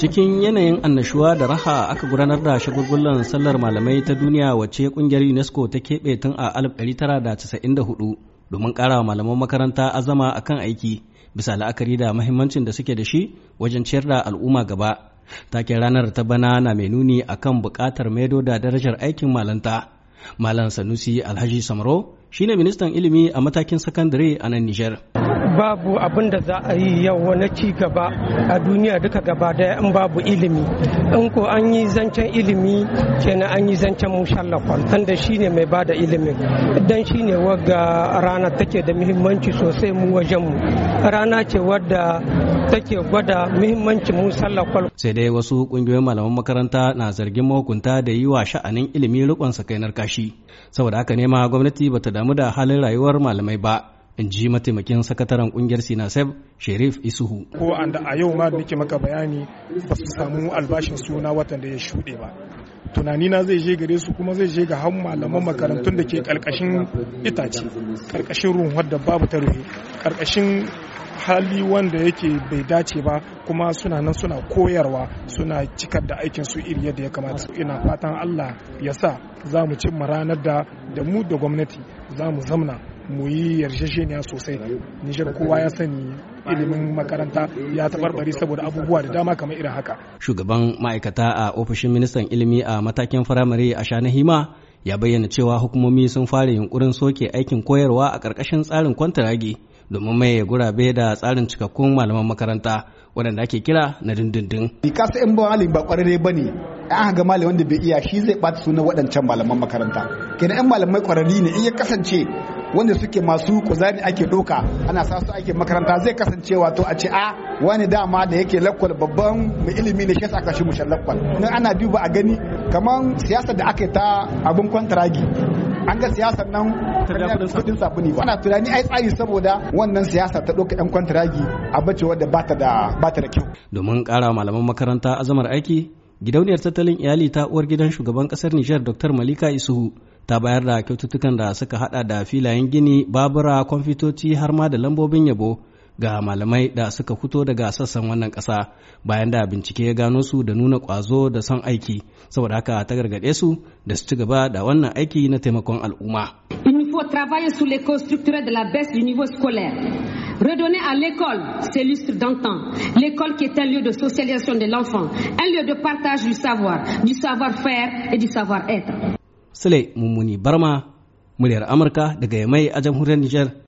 cikin yanayin annashuwa da raha aka gudanar da shagulgulan sallar malamai ta duniya wacce ƙungiyar unesco ta keɓe tun a 1994 domin ƙara malaman makaranta azama akan aiki bisa la'akari da mahimmancin da suke da shi wajen ciyar da al'umma gaba. Taken ranar ta bana na mai nuni akan buƙatar maido da darajar aikin malanta. Malam sanusi alhaji samro shine ministan ilimi a matakin sakandare a nan nijar. Babu abin da za a yi yau wani ci gaba a duniya duka gaba ɗaya in babu ilimi. In ko an yi zancen ilimi kenan an yi zancen mushallafan tanda shine mai ba da ilimin. Dan shine wagga rana take da muhimmanci sosai mu wajen mu. Rana ce wadda take gwada muhimmancin musallafan sai dai wasu ƙungiyoyin malaman makaranta na zargin mahukunta da yi wa sha'anin ilimi rikon sakainar kashi. Saboda haka nema gwamnati bata damu da halin rayuwar malamai ba. In ji mataimakin sakataren ƙungiyar sinasef sherif isuhu. Ko an da a yau ma nake maka bayani ba su samu albashin suna watan da ya shuɗe ba. Tunani na zai je gare su kuma zai je ga han malaman makarantun da ke ƙarƙashin itace ƙarƙashin ruwan da babu ta rufe ƙarƙashin hali wanda yake bai dace ba kuma suna nan suna koyarwa suna cikar da aikin su iri yadda ya kamata. Ina fatan Allah ya sa za mu cimma ranar da da mu da gwamnati za mu zamna mu yi yarjejeniya sosai. Nijar kowa ya sani ilimin makaranta ya taɓarɓare saboda abubuwa da dama kamar irin haka. Shugaban ma'aikata a ofishin ministan ilimi a matakin firamare a shanahima ya bayyana cewa hukumomi sun fara yunkurin soke aikin koyarwa a ƙarƙashin tsarin kwantaragi domin mai gurabe da tsarin cikakkun malaman makaranta waɗanda ake kira na dindindin. kasa in ba malami ba ƙwararre ba ne an ga malami wanda bai iya shi zai ɓata sunan waɗancan malaman makaranta. Kenan yan malamai ƙwararri ne in ya kasance wanda suke masu kuzari ake ɗauka ana sa su ake makaranta zai kasance wato a ce a wani dama da yake lakwal babban mai ilimi ne shi yasa aka shi mushan lakwal. Nan ana duba a gani kamar siyasar da aka yi ta abin kwantaragi an ga siyasar nan kuɗin sabuni. ba. Ana tunani ai tsari saboda wannan siyasa ta ɗauka yan kwantaragi a bace wadda ba ta da kyau. Domin ƙara malaman makaranta azamar aiki gidauniyar tattalin iyali ta uwar gidan shugaban ƙasar Nijar Dr. Malika Isuhu ta bayar da kyaututtukan da suka hada da filayen gini, babura, kwamfitoci har ma da lambobin yabo ga malamai da suka fito daga sassan wannan ƙasa bayan da bincike ya gano su da nuna ƙwazo da son aiki saboda haka ta gargaɗe su da su ci gaba da wannan aiki na taimakon al'umma. Il faut travailler sur les de la baisse du niveau scolaire. Redonner à l'école ses lustres d'antan. L'école qui est un lieu de socialisation de l'enfant, un lieu de partage du savoir, du savoir-faire et du savoir-être. Sule Mummuni Barma, muryar Amurka daga Yamai a jamhuriyar Nijar.